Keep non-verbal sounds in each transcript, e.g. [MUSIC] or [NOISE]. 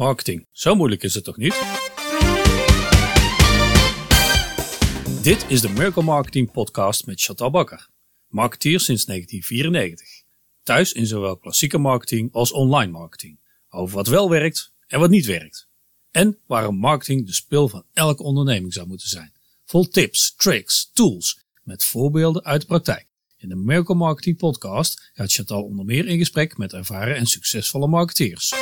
Marketing, zo moeilijk is het toch niet? Dit is de Miracle Marketing Podcast met Chantal Bakker, marketeer sinds 1994. Thuis in zowel klassieke marketing als online marketing. Over wat wel werkt en wat niet werkt. En waarom marketing de spil van elke onderneming zou moeten zijn. Vol tips, tricks, tools met voorbeelden uit de praktijk. In de Miracle Marketing Podcast gaat Chantal onder meer in gesprek met ervaren en succesvolle marketeers.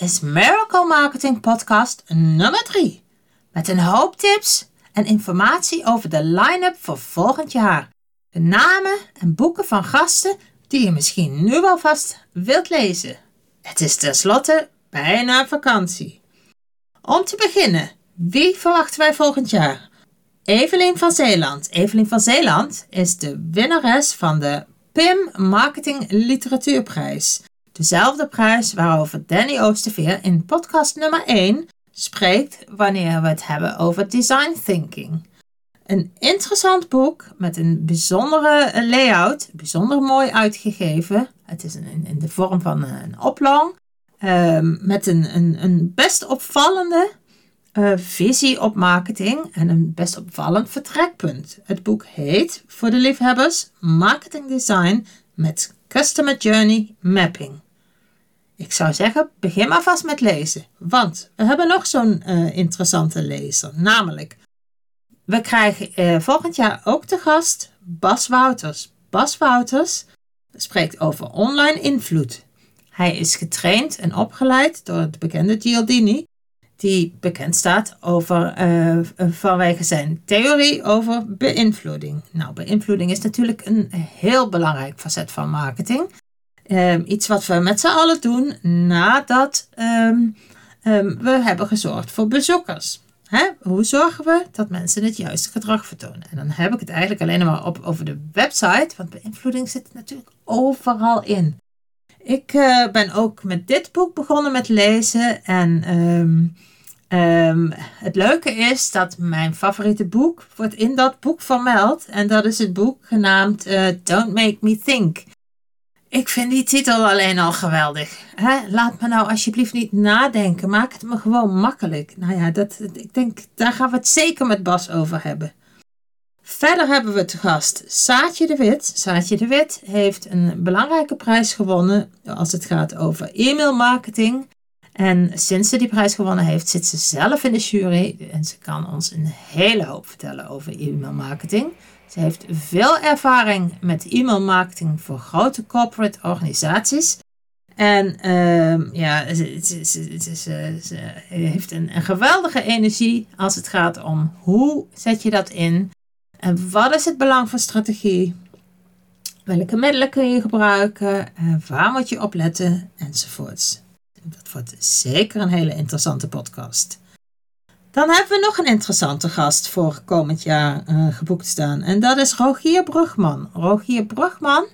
Is Miracle Marketing Podcast nummer 3. Met een hoop tips en informatie over de line-up voor volgend jaar. De namen en boeken van gasten die je misschien nu alvast wilt lezen. Het is tenslotte bijna vakantie. Om te beginnen, wie verwachten wij volgend jaar? Evelien van Zeeland. Evelien van Zeeland is de winnares van de PIM Marketing Literatuurprijs. Dezelfde prijs waarover Danny Oosterveer in podcast nummer 1 spreekt wanneer we het hebben over design thinking. Een interessant boek met een bijzondere layout, bijzonder mooi uitgegeven. Het is in, in de vorm van een oplong. Um, met een, een, een best opvallende uh, visie op marketing en een best opvallend vertrekpunt. Het boek heet, voor de liefhebbers, Marketing Design met Customer Journey Mapping. Ik zou zeggen, begin maar vast met lezen. Want we hebben nog zo'n uh, interessante lezer. Namelijk, we krijgen uh, volgend jaar ook te gast Bas Wouters. Bas Wouters spreekt over online invloed. Hij is getraind en opgeleid door de bekende Gialdini, die bekend staat over, uh, vanwege zijn theorie over beïnvloeding. Nou, beïnvloeding is natuurlijk een heel belangrijk facet van marketing. Um, iets wat we met z'n allen doen nadat um, we hebben gezorgd voor bezoekers. Hè? Hoe zorgen we dat mensen het juiste gedrag vertonen? En dan heb ik het eigenlijk alleen maar op over de website, want beïnvloeding zit natuurlijk overal in. Ik uh, ben ook met dit boek begonnen met lezen en het leuke is dat mijn favoriete boek wordt in dat boek vermeld en dat is het boek genaamd uh, Don't Make Me Think. Ik vind die titel alleen al geweldig. Laat me nou alsjeblieft niet nadenken. Maak het me gewoon makkelijk. Nou ja, dat, ik denk, daar gaan we het zeker met Bas over hebben. Verder hebben we te gast Saatje de Wit. Saatje de Wit heeft een belangrijke prijs gewonnen als het gaat over e-mail marketing. En sinds ze die prijs gewonnen heeft, zit ze zelf in de jury en ze kan ons een hele hoop vertellen over e-mail marketing. Ze heeft veel ervaring met e-mailmarketing voor grote corporate organisaties. En uh, ja, ze, ze heeft een, een, geweldige energie als het gaat om hoe zet je dat in. En wat is het belang van strategie? Welke middelen kun je gebruiken? En waar moet je op letten? Enzovoorts. Dat wordt zeker een hele interessante podcast. Dan hebben we nog een interessante gast voor komend jaar uh, geboekt staan. En dat is Rogier Brugman. Rogier Brugman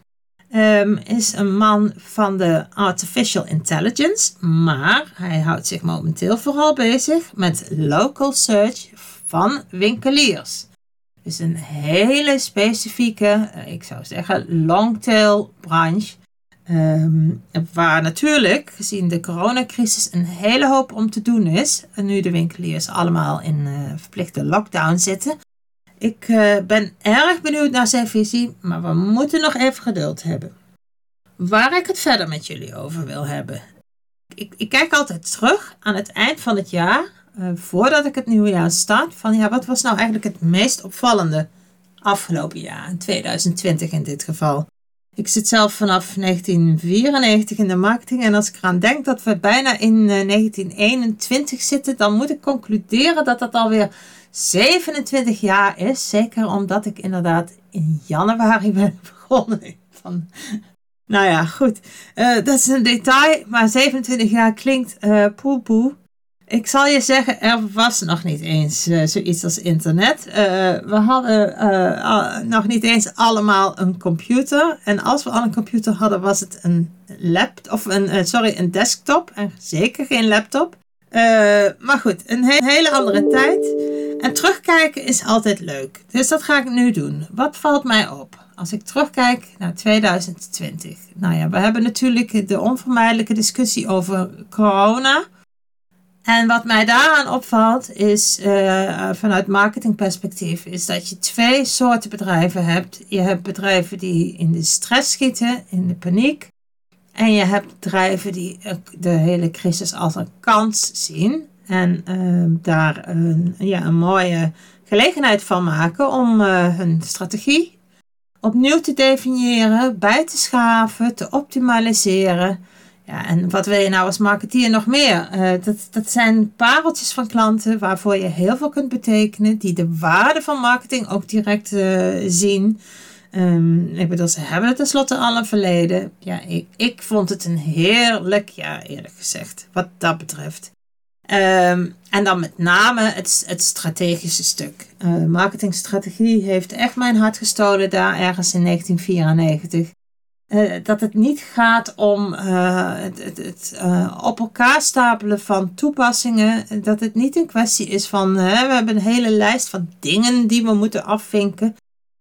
um, is een man van de artificial intelligence. Maar hij houdt zich momenteel vooral bezig met local search van winkeliers. Dus een hele specifieke, eh, ik zou zeggen, longtail branche. Um, waar natuurlijk, gezien de coronacrisis, een hele hoop om te doen is. En nu de winkeliers allemaal in uh, verplichte lockdown zitten. Ik uh, ben erg benieuwd naar zijn visie, maar we moeten nog even geduld hebben. Waar ik het verder met jullie over wil hebben. Ik, ik kijk altijd terug aan het eind van het jaar, uh, voordat ik het nieuwe jaar start, van ja, wat was nou eigenlijk het meest opvallende afgelopen jaar, in 2020 in dit geval. Ik zit zelf vanaf 1994 in de marketing en als ik eraan denk dat we bijna in 1921 eh, zitten, dan moet ik concluderen dat dat alweer 27 jaar is. Zeker omdat ik inderdaad in januari [LAUGHS] ben begonnen. Van, nou ja, goed. Uh, dat is een detail, maar 27 jaar klinkt uh, poe poe. Ik zal je zeggen, er was nog niet eens uh, zoiets als internet. Uh, we hadden uh, nog niet eens allemaal een computer. En als we al een computer hadden, was het een laptop, of een, sorry, een desktop. En zeker geen laptop. maar goed, een hele andere tijd. En terugkijken is altijd leuk. Dus dat ga ik nu doen. Wat valt mij op? Als ik terugkijk naar 2020. Nou ja, we hebben natuurlijk de onvermijdelijke discussie over corona. En wat mij daaraan opvalt is uh, vanuit marketingperspectief is dat je twee soorten bedrijven hebt. Je hebt bedrijven die in de stress schieten, in de paniek. En je hebt bedrijven die de hele crisis als een kans zien. En uh, daar een, ja, een mooie gelegenheid van maken om uh, hun strategie opnieuw te definiëren, bij te schaven, te optimaliseren. Ja, en wat wil je nou als marketeer nog meer? Uh, dat, dat zijn pareltjes van klanten waarvoor je heel veel kunt betekenen, die de waarde van marketing ook direct uh, zien. Um, ik bedoel, ze hebben het tenslotte al een verleden. Ja, ik, ik vond het een heerlijk jaar, eerlijk gezegd, wat dat betreft. Um, en dan met name het, het strategische stuk. Uh, marketingstrategie heeft echt mijn hart gestolen daar ergens in 1994. Uh, dat het niet gaat om uh, het, het, het op elkaar stapelen van toepassingen. Dat het niet een kwestie is van we hebben een hele lijst van dingen die we moeten afvinken.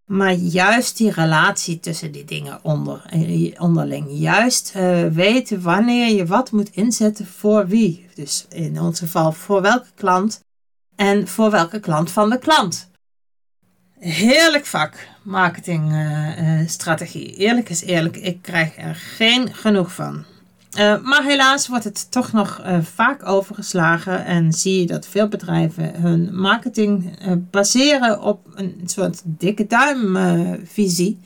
Maar juist die relatie tussen die dingen onder, eh, onderling. Juist weten wanneer je wat moet inzetten voor wie. Dus in ons geval voor welke klant en voor welke klant van de klant. Heerlijk vak, marketingstrategie. Uh, eerlijk is eerlijk, ik krijg er geen genoeg van. Uh, maar helaas wordt het toch nog vaak overgeslagen en zie je dat veel bedrijven hun marketing baseren op een soort dikke duimvisie.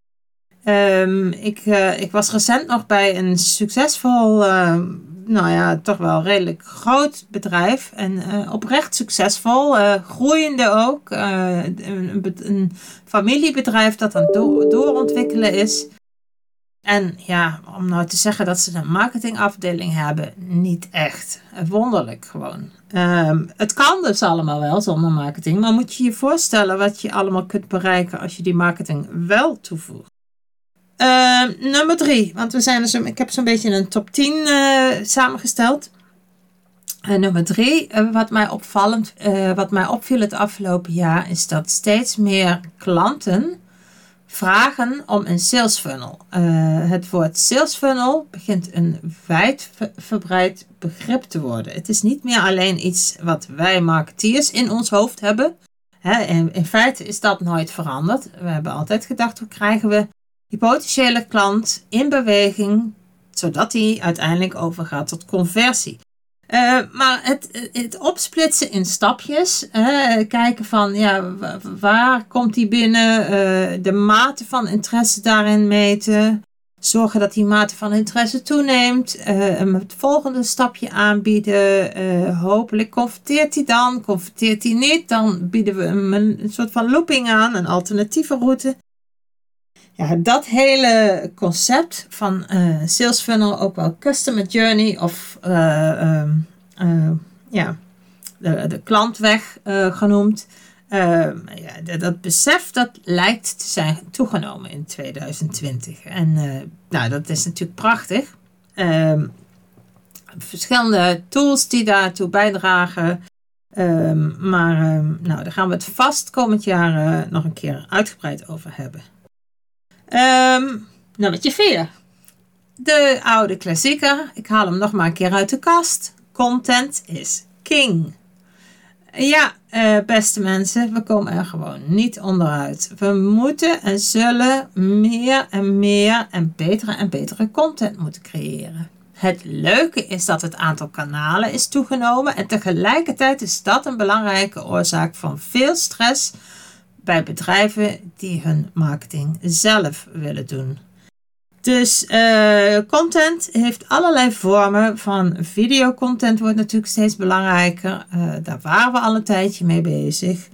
Um, ik, ik was recent nog bij een succesvol, nou ja, toch wel redelijk groot bedrijf en oprecht succesvol, groeiende ook. Een, een, familiebedrijf dat aan het do doorontwikkelen is. En ja, om nou te zeggen dat ze een marketingafdeling hebben, niet echt. Wonderlijk gewoon. Um, het kan dus allemaal wel zonder marketing, maar moet je je voorstellen wat je allemaal kunt bereiken als je die marketing wel toevoegt. Uh, nummer drie, want we zijn dus, ik heb zo'n beetje een top 10 uh, eh, samengesteld. Uh, nummer drie, eh, wat mij opvallend, wat mij opviel het afgelopen jaar, is dat steeds meer klanten vragen om een sales funnel. Het woord sales funnel begint een wijdverbreid begrip te worden. Het is niet meer alleen iets wat wij marketeers in ons hoofd hebben. en in feite is dat nooit veranderd. We hebben altijd gedacht, hoe krijgen we die potentiële klant in beweging, zodat hij uiteindelijk overgaat tot conversie. Uh, maar het, het opsplitsen in stapjes, uh, kijken van ja, waar komt die binnen, uh, de mate van interesse daarin meten, zorgen dat die mate van interesse toeneemt, het volgende stapje aanbieden, hopelijk converteert hij dan, converteert hij niet, dan bieden we hem een soort van looping aan, een alternatieve route. Ja, dat hele concept van uh, sales funnel, ook wel customer journey of uh, uh, ja, de, de klantweg genoemd. Ehm, ja, dat besef dat lijkt te zijn toegenomen in 2020. En nou, dat is natuurlijk prachtig. Ehm, verschillende tools die daartoe bijdragen. Maar nou, daar gaan we het vast komend jaar nog een keer uitgebreid over hebben. Um, nummertje 4. De oude klassieker. Ik haal hem nog maar een keer uit de kast. Content is king. Ja, uh, beste mensen, we komen er gewoon niet onderuit. We moeten en zullen meer en meer en betere en betere content moeten creëren. Het leuke is dat het aantal kanalen is toegenomen en tegelijkertijd is dat een belangrijke oorzaak van veel stress bij bedrijven die hun marketing zelf willen doen. Dus uh, content heeft allerlei vormen. Van videocontent wordt natuurlijk steeds belangrijker. Uh, daar waren we al een tijdje mee bezig.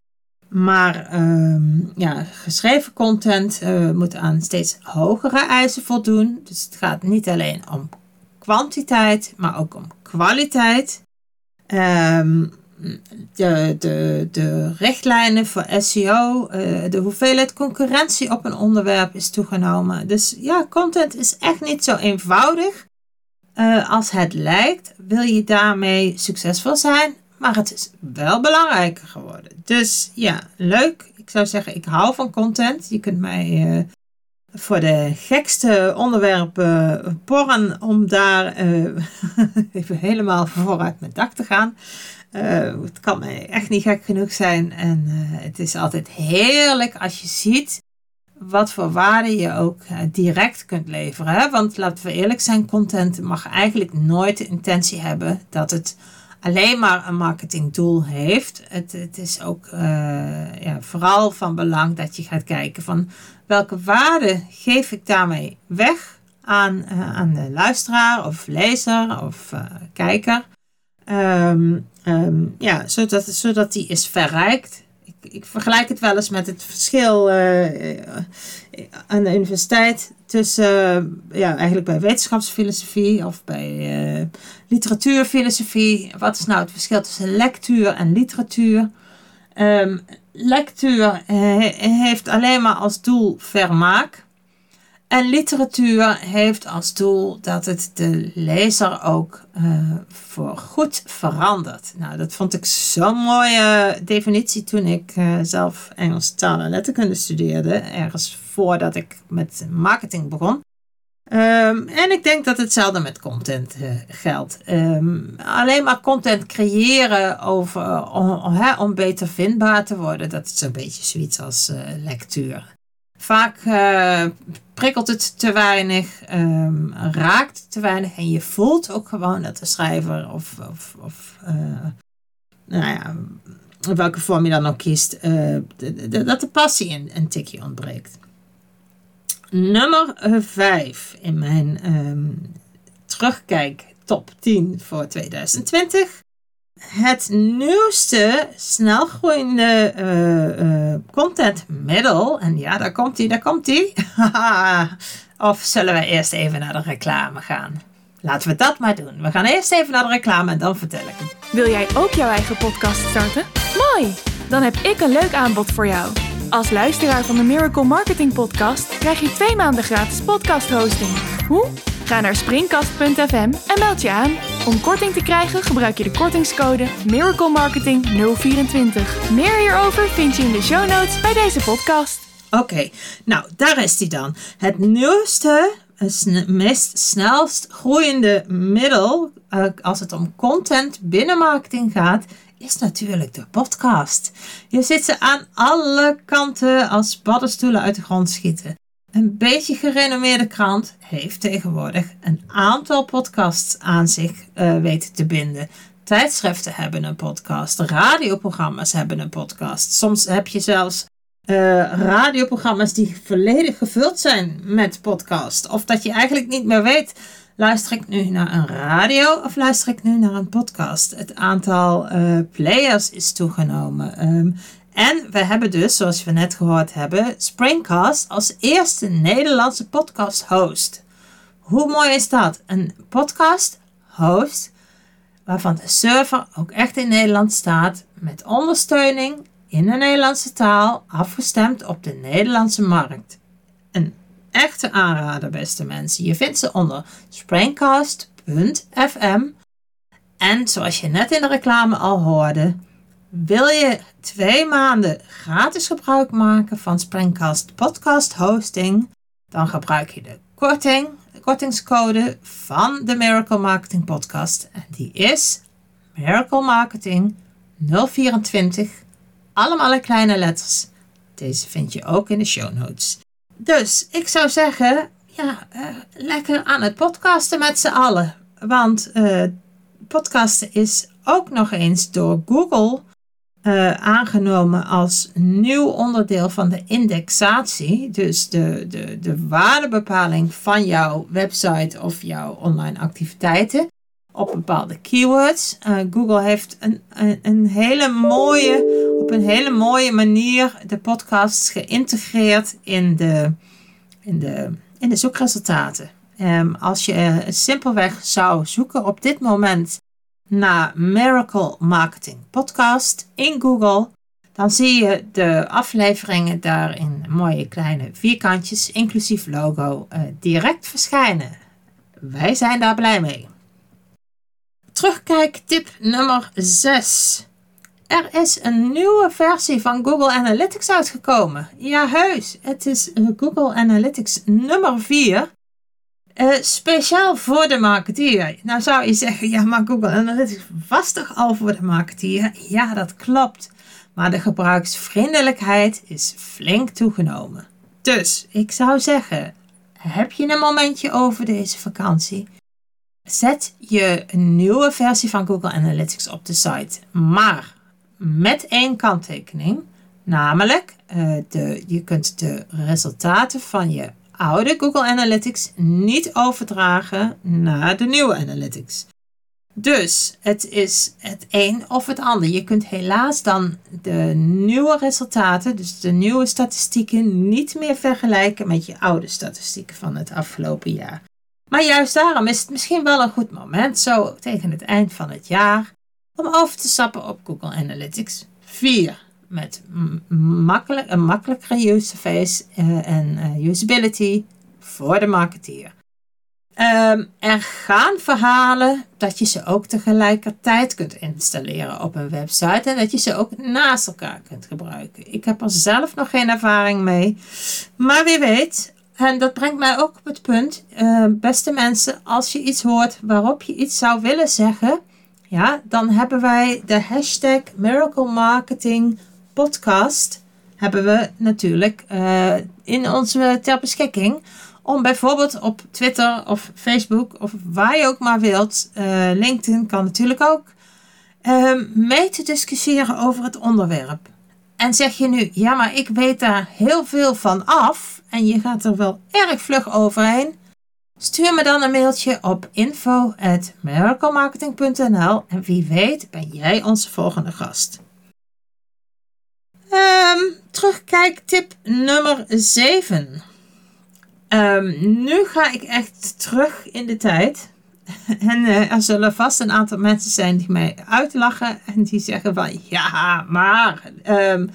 Maar uh, ja, geschreven content uh, moet aan steeds hogere eisen voldoen. Dus het gaat niet alleen om kwantiteit, maar ook om kwaliteit. Um, de, de, de richtlijnen voor SEO, eh, de hoeveelheid concurrentie op een onderwerp is toegenomen. Dus ja, content is echt niet zo eenvoudig. uh, als het lijkt, wil je daarmee succesvol zijn, maar het is wel belangrijker geworden. Dus ja, leuk. Ik zou zeggen, ik hou van content. Je kunt mij uh, voor de gekste onderwerpen porren om daar [LAUGHS] even helemaal vooruit mijn dak te gaan. Het kan echt niet gek genoeg zijn. En het is altijd heerlijk als je ziet wat voor waarde je ook eh, direct kunt leveren. Want laten we eerlijk zijn, content mag eigenlijk nooit de intentie hebben dat het alleen maar een marketingdoel heeft. Het, het is ook ja, vooral van belang dat je gaat kijken van welke waarde geef ik daarmee weg aan, aan de luisteraar of lezer of kijker. Um, um, ja, zodat, zodat die is verrijkt ik vergelijk het wel eens met het verschil uh, aan de universiteit tussen, ja, eigenlijk bij wetenschapsfilosofie of bij literatuurfilosofie. Wat is nou het verschil tussen lectuur en literatuur? Um, lectuur heeft alleen maar als doel vermaak. En literatuur heeft als doel dat het de lezer ook uh, voor goed verandert. Nou, dat vond ik zo'n mooie definitie toen ik uh, zelf Engels taal en letterkunde studeerde. Ergens voordat ik met marketing begon. Um, en ik denk dat hetzelfde met content uh, geldt. Um, alleen maar content creëren over, om, om, om, beter vindbaar te worden, dat is een beetje zoiets als lectuur. Vaak uh, prikkelt het te weinig, um, raakt te weinig en je voelt ook gewoon dat de schrijver of, of, of uh, nou ja, welke vorm je dan ook kiest, uh, dat de passie een, een tikje ontbreekt. Nummer 5 in mijn um, terugkijk top 10 voor 2020 het nieuwste snelgroeiende uh, uh, contentmiddel. En ja, daar komt hij, daar komt hij. [LAUGHS] of zullen we eerst even naar de reclame gaan? Laten we dat maar doen. We gaan eerst even naar de reclame en dan vertel ik het. Wil jij ook jouw eigen podcast starten? Mooi! Dan heb ik een leuk aanbod voor jou. Als luisteraar van de Miracle Marketing Podcast krijg je twee maanden gratis podcast hosting. Hoe? Ga naar springkast.fm en meld je aan. Om korting te krijgen gebruik je de kortingscode Miracle Marketing 024. Meer hierover vind je in de show notes bij deze podcast. Oké, nou daar is hij dan. Het nieuwste, meest snelst groeiende middel uh, als het om content binnen marketing gaat, is natuurlijk de podcast. Je zit ze aan alle kanten als paddenstoelen uit de grond schieten. Een beetje gerenommeerde krant heeft tegenwoordig een aantal podcasts aan zich uh, weten te binden. Tijdschriften hebben een podcast, radioprogramma's hebben een podcast. Soms heb je zelfs uh, radioprogramma's die volledig gevuld zijn met podcast. Of dat je eigenlijk niet meer weet, luister ik nu naar een radio of luister ik nu naar een podcast? Het aantal uh, players is toegenomen. Um, en we hebben dus, zoals we net gehoord hebben, Springcast als eerste Nederlandse podcast host. Hoe mooi is dat? Een podcast host waarvan de server ook echt in Nederland staat met ondersteuning in de Nederlandse taal afgestemd op de Nederlandse markt. Een echte aanrader, beste mensen. Je vindt ze onder springcast.fm. En zoals je net in de reclame al hoorde, wil je twee maanden gratis gebruik maken van Springcast Podcast Hosting? Dan gebruik je de korting, de kortingscode van de Miracle Marketing Podcast. En die is Miracle Marketing 024. Allemaal in kleine letters. Deze vind je ook in de show notes. Dus ik zou zeggen, ja, uh, lekker aan het podcasten met z'n allen. Want uh, podcasten is ook nog eens door Google uh, aangenomen als nieuw onderdeel van de indexatie. Dus de, de, de waardebepaling van jouw website of jouw online activiteiten op bepaalde keywords. Uh, Google heeft een, een, een, hele mooie, op een hele mooie manier de podcasts geïntegreerd in de, in de, in de zoekresultaten. Um, als je simpelweg zou zoeken op dit moment naar Miracle Marketing Podcast in Google, dan zie je de afleveringen daar in mooie kleine vierkantjes, inclusief logo, uh, direct verschijnen. wij zijn daar blij mee. Terugkijk tip nummer 6. Er is een nieuwe versie van Google Analytics uitgekomen. Ja, heus. Het is Google Analytics nummer 4. Uh, speciaal voor de marketeer. Nou zou je zeggen, ja, maar Google Analytics was toch al voor de marketeer? Ja, dat klopt. Maar de gebruiksvriendelijkheid is flink toegenomen. Dus ik zou zeggen, heb je een momentje over deze vakantie? Zet je een nieuwe versie van Google Analytics op de site. Maar met één kanttekening. Namelijk, uh, de, je kunt de resultaten van je oude Google Analytics niet overdragen naar de nieuwe Analytics. Dus het is het een of het ander. Je kunt helaas dan de nieuwe resultaten, dus de nieuwe statistieken, niet meer vergelijken met je oude statistieken van het afgelopen jaar. Maar juist daarom is het misschien wel een goed moment, zo tegen het eind van het jaar, om over te stappen op Google Analytics 4. Met makkelijk, een makkelijkere interface uh, en uh, usability voor de marketeer. Um, er gaan verhalen dat je ze ook tegelijkertijd kunt installeren op een website en dat je ze ook naast elkaar kunt gebruiken. Ik heb er zelf nog geen ervaring mee, maar wie weet. En dat brengt mij ook op het punt, uh, beste mensen, als je iets hoort waarop je iets zou willen zeggen, ja, dan hebben wij de hashtag Miracle Marketing Podcast hebben we natuurlijk uh, in onze ter beschikking om bijvoorbeeld op Twitter of Facebook of waar je ook maar wilt, uh, LinkedIn kan natuurlijk ook, uh, mee te discussiëren over het onderwerp. En zeg je nu, ja, maar ik weet daar heel veel van af en je gaat er wel erg vlug overheen. Stuur me dan een mailtje op info@miraclemarketing.nl en wie weet ben jij onze volgende gast. Um, terugkijk tip nummer 7. Um, nu ga ik echt terug in de tijd. [LAUGHS] En uh, er zullen vast een aantal mensen zijn die mij uitlachen en die zeggen van ja, maar um,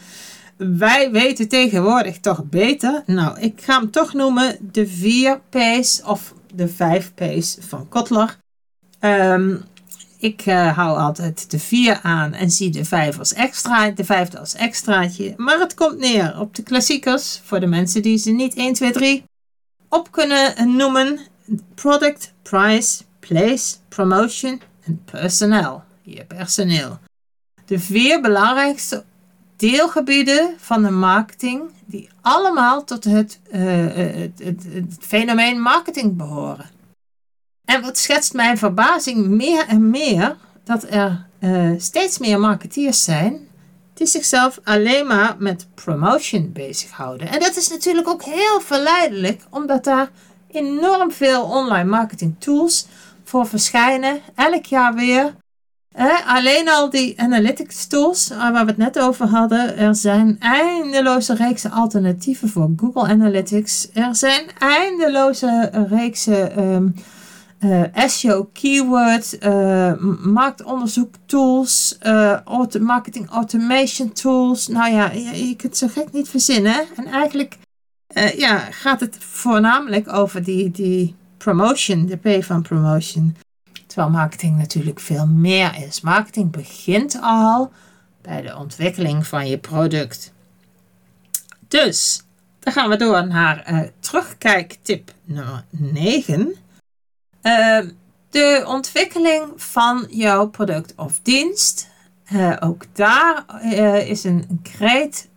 wij weten tegenwoordig toch beter. Nou, ik ga hem toch noemen de 4 P's of de 5 P's van Kotler. Ik uh, hou altijd de 4 aan en zie de 5 als extra, de vijfde als extraatje. Maar het komt neer op de klassiekers voor de mensen die ze niet 1, 2, 3 op kunnen noemen. Product, price, place, promotion en personnel. Je personeel. De vier belangrijkste deelgebieden van de marketing die allemaal tot het, uh, het, het, het fenomeen marketing behoren. En wat schetst mijn verbazing meer en meer dat er uh, steeds meer marketeers zijn die zichzelf alleen maar met promotion bezighouden. En dat is natuurlijk ook heel verleidelijk, omdat daar enorm veel online marketing tools voor verschijnen. Elk jaar weer. Eh, alleen al die analytics tools waar we het net over hadden. Er zijn eindeloze reeksen alternatieven voor Google Analytics. Er zijn eindeloze reeksen um, uh, SEO keyword, uh, marktonderzoek tools, auto marketing automation tools. Nou ja, je, je kunt zo gek niet verzinnen. En eigenlijk ja, gaat het voornamelijk over die, die promotion, de P van promotion. Terwijl marketing natuurlijk veel meer is. Marketing begint al bij de ontwikkeling van je product. Dus, dan gaan we door naar terugkijktip nummer 9. Uh, de ontwikkeling van jouw product of dienst. Uh, ook daar uh, is een kreet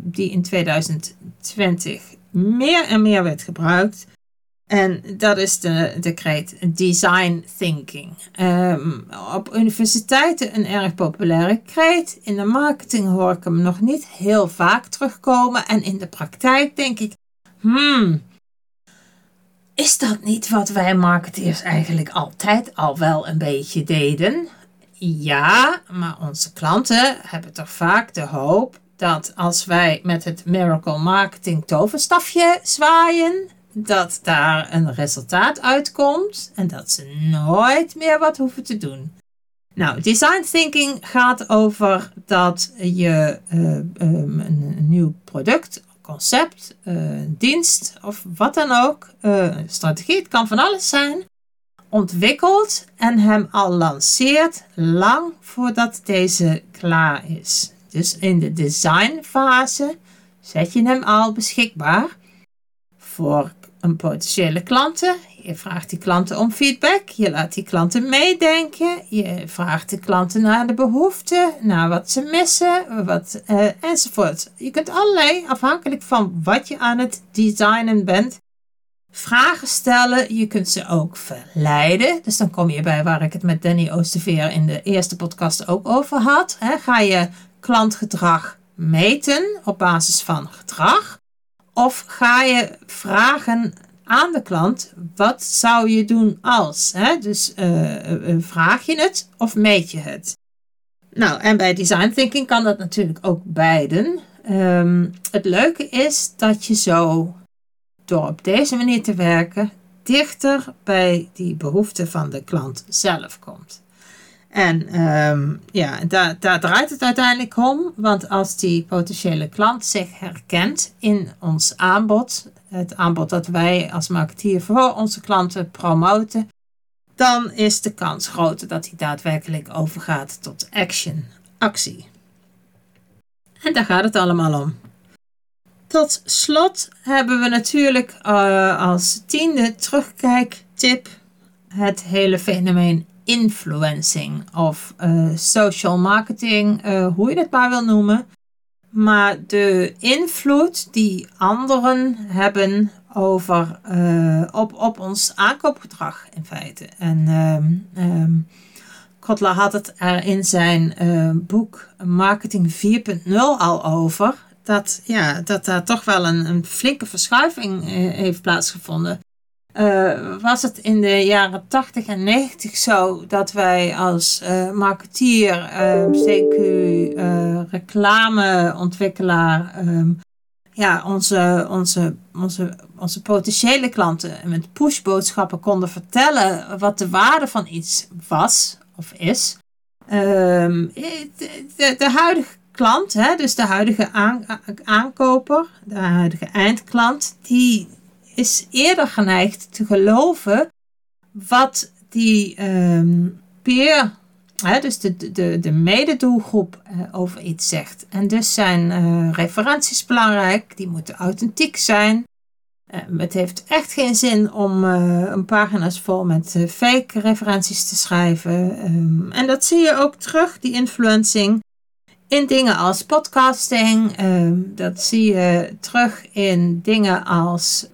die in 2020 meer en meer werd gebruikt. En dat is de, de kreet design thinking. Um, op universiteiten een erg populaire kreet. In de marketing hoor ik hem nog niet heel vaak terugkomen. En in de praktijk denk ik, hmm, is dat niet wat wij marketeers eigenlijk altijd al wel een beetje deden? Ja, maar onze klanten hebben toch vaak de hoop dat als wij met het Miracle Marketing toverstafje zwaaien, dat daar een resultaat uitkomt en dat ze nooit meer wat hoeven te doen. Nou, design thinking gaat over dat je um, een, een nieuw product concept, uh, dienst of wat dan ook, uh, strategie. Het kan van alles zijn. ontwikkelt en hem al lanceert lang voordat deze klaar is. Dus in de designfase zet je hem al beschikbaar voor een potentiële klanten. Je vraagt die klanten om feedback. Je laat die klanten meedenken. Je vraagt de klanten naar de behoeften, naar wat ze missen, wat, uh, enzovoort. Je kunt allerlei, afhankelijk van wat je aan het designen bent, vragen stellen. Je kunt ze ook verleiden. Dus dan kom je bij waar ik het met Danny Oosterveer in de eerste podcast ook over had. ga je klantgedrag meten op basis van gedrag? Of ga je vragen aan de klant, wat zou je doen als? Hè? Dus uh, vraag je het of meet je het? Nou, en bij design thinking kan dat natuurlijk ook beiden. Um, het leuke is dat je zo, door op deze manier te werken, dichter bij die behoeften van de klant zelf komt. En um, ja, daar, daar draait het uiteindelijk om. Want als die potentiële klant zich herkent in ons aanbod, het aanbod dat wij als marketeer voor onze klanten promoten, dan is de kans groter dat hij daadwerkelijk overgaat tot action, actie. En daar gaat het allemaal om. Tot slot hebben we natuurlijk uh, als tiende terugkijktip het hele fenomeen influencing of uh, social marketing, uh, hoe je het maar wil noemen. Maar de invloed die anderen hebben over, uh, op, op ons aankoopgedrag in feite. En um, Kotler had het er in zijn boek Marketing 4.0 al over. Dat, ja, dat daar toch wel een, een flinke verschuiving heeft plaatsgevonden. Uh, was het in de jaren 80 en 90 zo dat wij als uh, marketeer, ehm, CQ, uh, reclameontwikkelaar, um, ja, onze, onze, onze, onze potentiële klanten met pushboodschappen konden vertellen wat de waarde van iets was of is. Um, de, de, huidige klant, hè, dus de huidige aan, aankoper, de huidige eindklant, die is eerder geneigd te geloven wat die um, peer, dus de, de, de mededoelgroep, uh, over iets zegt. En dus zijn uh, referenties belangrijk, die moeten authentiek zijn. Uh, het heeft echt geen zin om een pagina's vol met fake referenties te schrijven. Um, en dat zie je ook terug, die influencing in dingen als podcasting. Dat zie je terug in dingen als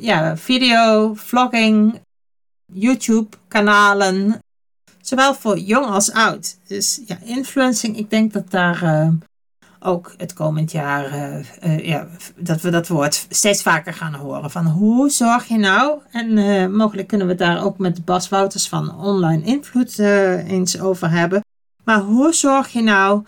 ja, video, vlogging, YouTube-kanalen. Zowel voor jong als oud. Dus ja, influencing, ik denk dat daar uh, ook het komend jaar, uh, uh, ja, dat we dat woord steeds vaker gaan horen. Van hoe zorg je nou, en mogelijk kunnen we daar ook met Bas Wouters van Online Invloed eens over hebben. Maar hoe zorg je nou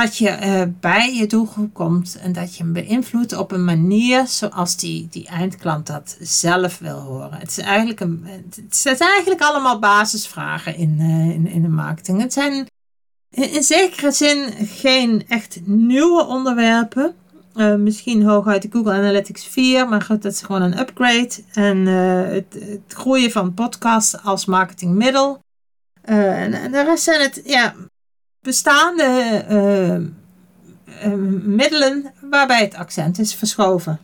dat je uh, bij je doelgroep komt en dat je hem beïnvloedt op een manier zoals die, die eindklant dat zelf wil horen. Het is eigenlijk, een, het zijn eigenlijk allemaal basisvragen in, uh, in, in de marketing. Het zijn in, zekere zin geen echt nieuwe onderwerpen. Uh, misschien hooguit de Google Analytics 4, maar goed, dat is gewoon een upgrade. En het, het, groeien van podcasts als marketingmiddel. en, en de rest zijn het ja, bestaande uh, uh, middelen waarbij het accent is verschoven.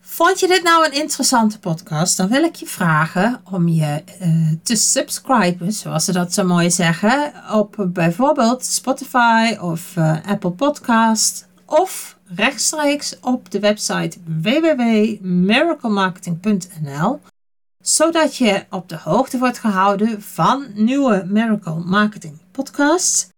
Vond je dit nou een interessante podcast? Dan wil ik je vragen om je uh, te subscriben, zoals ze dat zo mooi zeggen, op bijvoorbeeld Spotify of Apple Podcast of rechtstreeks op de website www.miraclemarketing.nl zodat je op de hoogte wordt gehouden van nieuwe Miracle Marketing podcasts.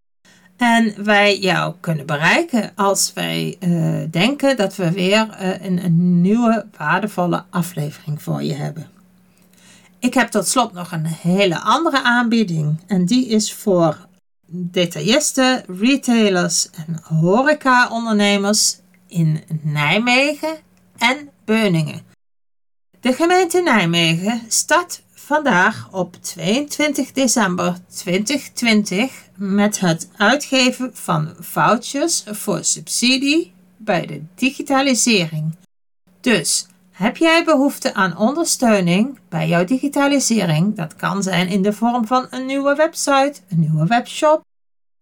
En wij jou kunnen bereiken als wij uh, denken dat we weer uh, een, een nieuwe waardevolle aflevering voor je hebben. Ik heb tot slot nog een hele andere aanbieding. En die is voor detailisten, retailers en horeca-ondernemers in Nijmegen en Beuningen. De gemeente Nijmegen start vandaag op 22 december 2020 met het uitgeven van vouchers voor subsidie bij de digitalisering. Dus Heb jij behoefte aan ondersteuning bij jouw digitalisering? Dat kan zijn in de vorm van een nieuwe website, een nieuwe webshop,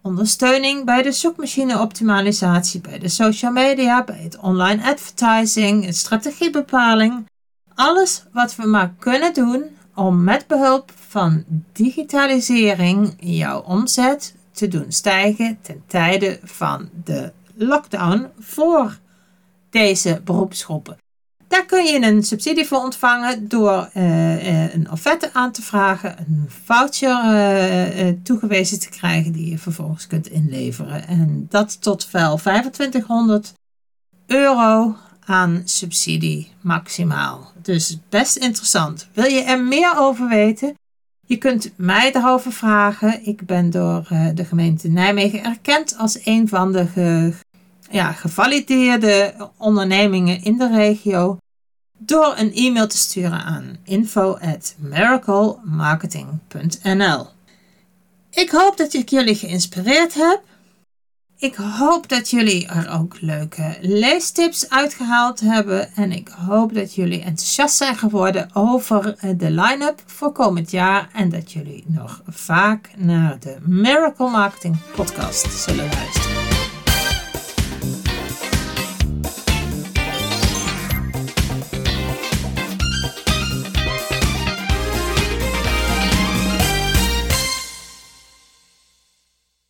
ondersteuning bij de zoekmachine-optimalisatie, bij de social media, bij het online advertising, strategiebepaling. Alles wat we maar kunnen doen om met behulp van digitalisering jouw omzet te doen stijgen ten tijde van de lockdown voor deze beroepsgroepen. Daar kun je een subsidie voor ontvangen door uh, uh, een offerte aan te vragen, een voucher uh, toegewezen te krijgen die je vervolgens kunt inleveren. En dat tot wel 2500 euro aan subsidie maximaal. Dus best interessant. Wil je er meer over weten? Je kunt mij daarover vragen. Ik ben door de gemeente Nijmegen erkend als een van de ja, gevalideerde ondernemingen in de regio door een e-mail te sturen aan info@miraclemarketing.nl. Ik hoop dat ik jullie geïnspireerd heb. Ik hoop dat jullie er ook leuke leestips uitgehaald hebben en ik hoop dat jullie enthousiast zijn geworden over de line-up voor komend jaar en dat jullie nog vaak naar de Miracle Marketing podcast zullen luisteren.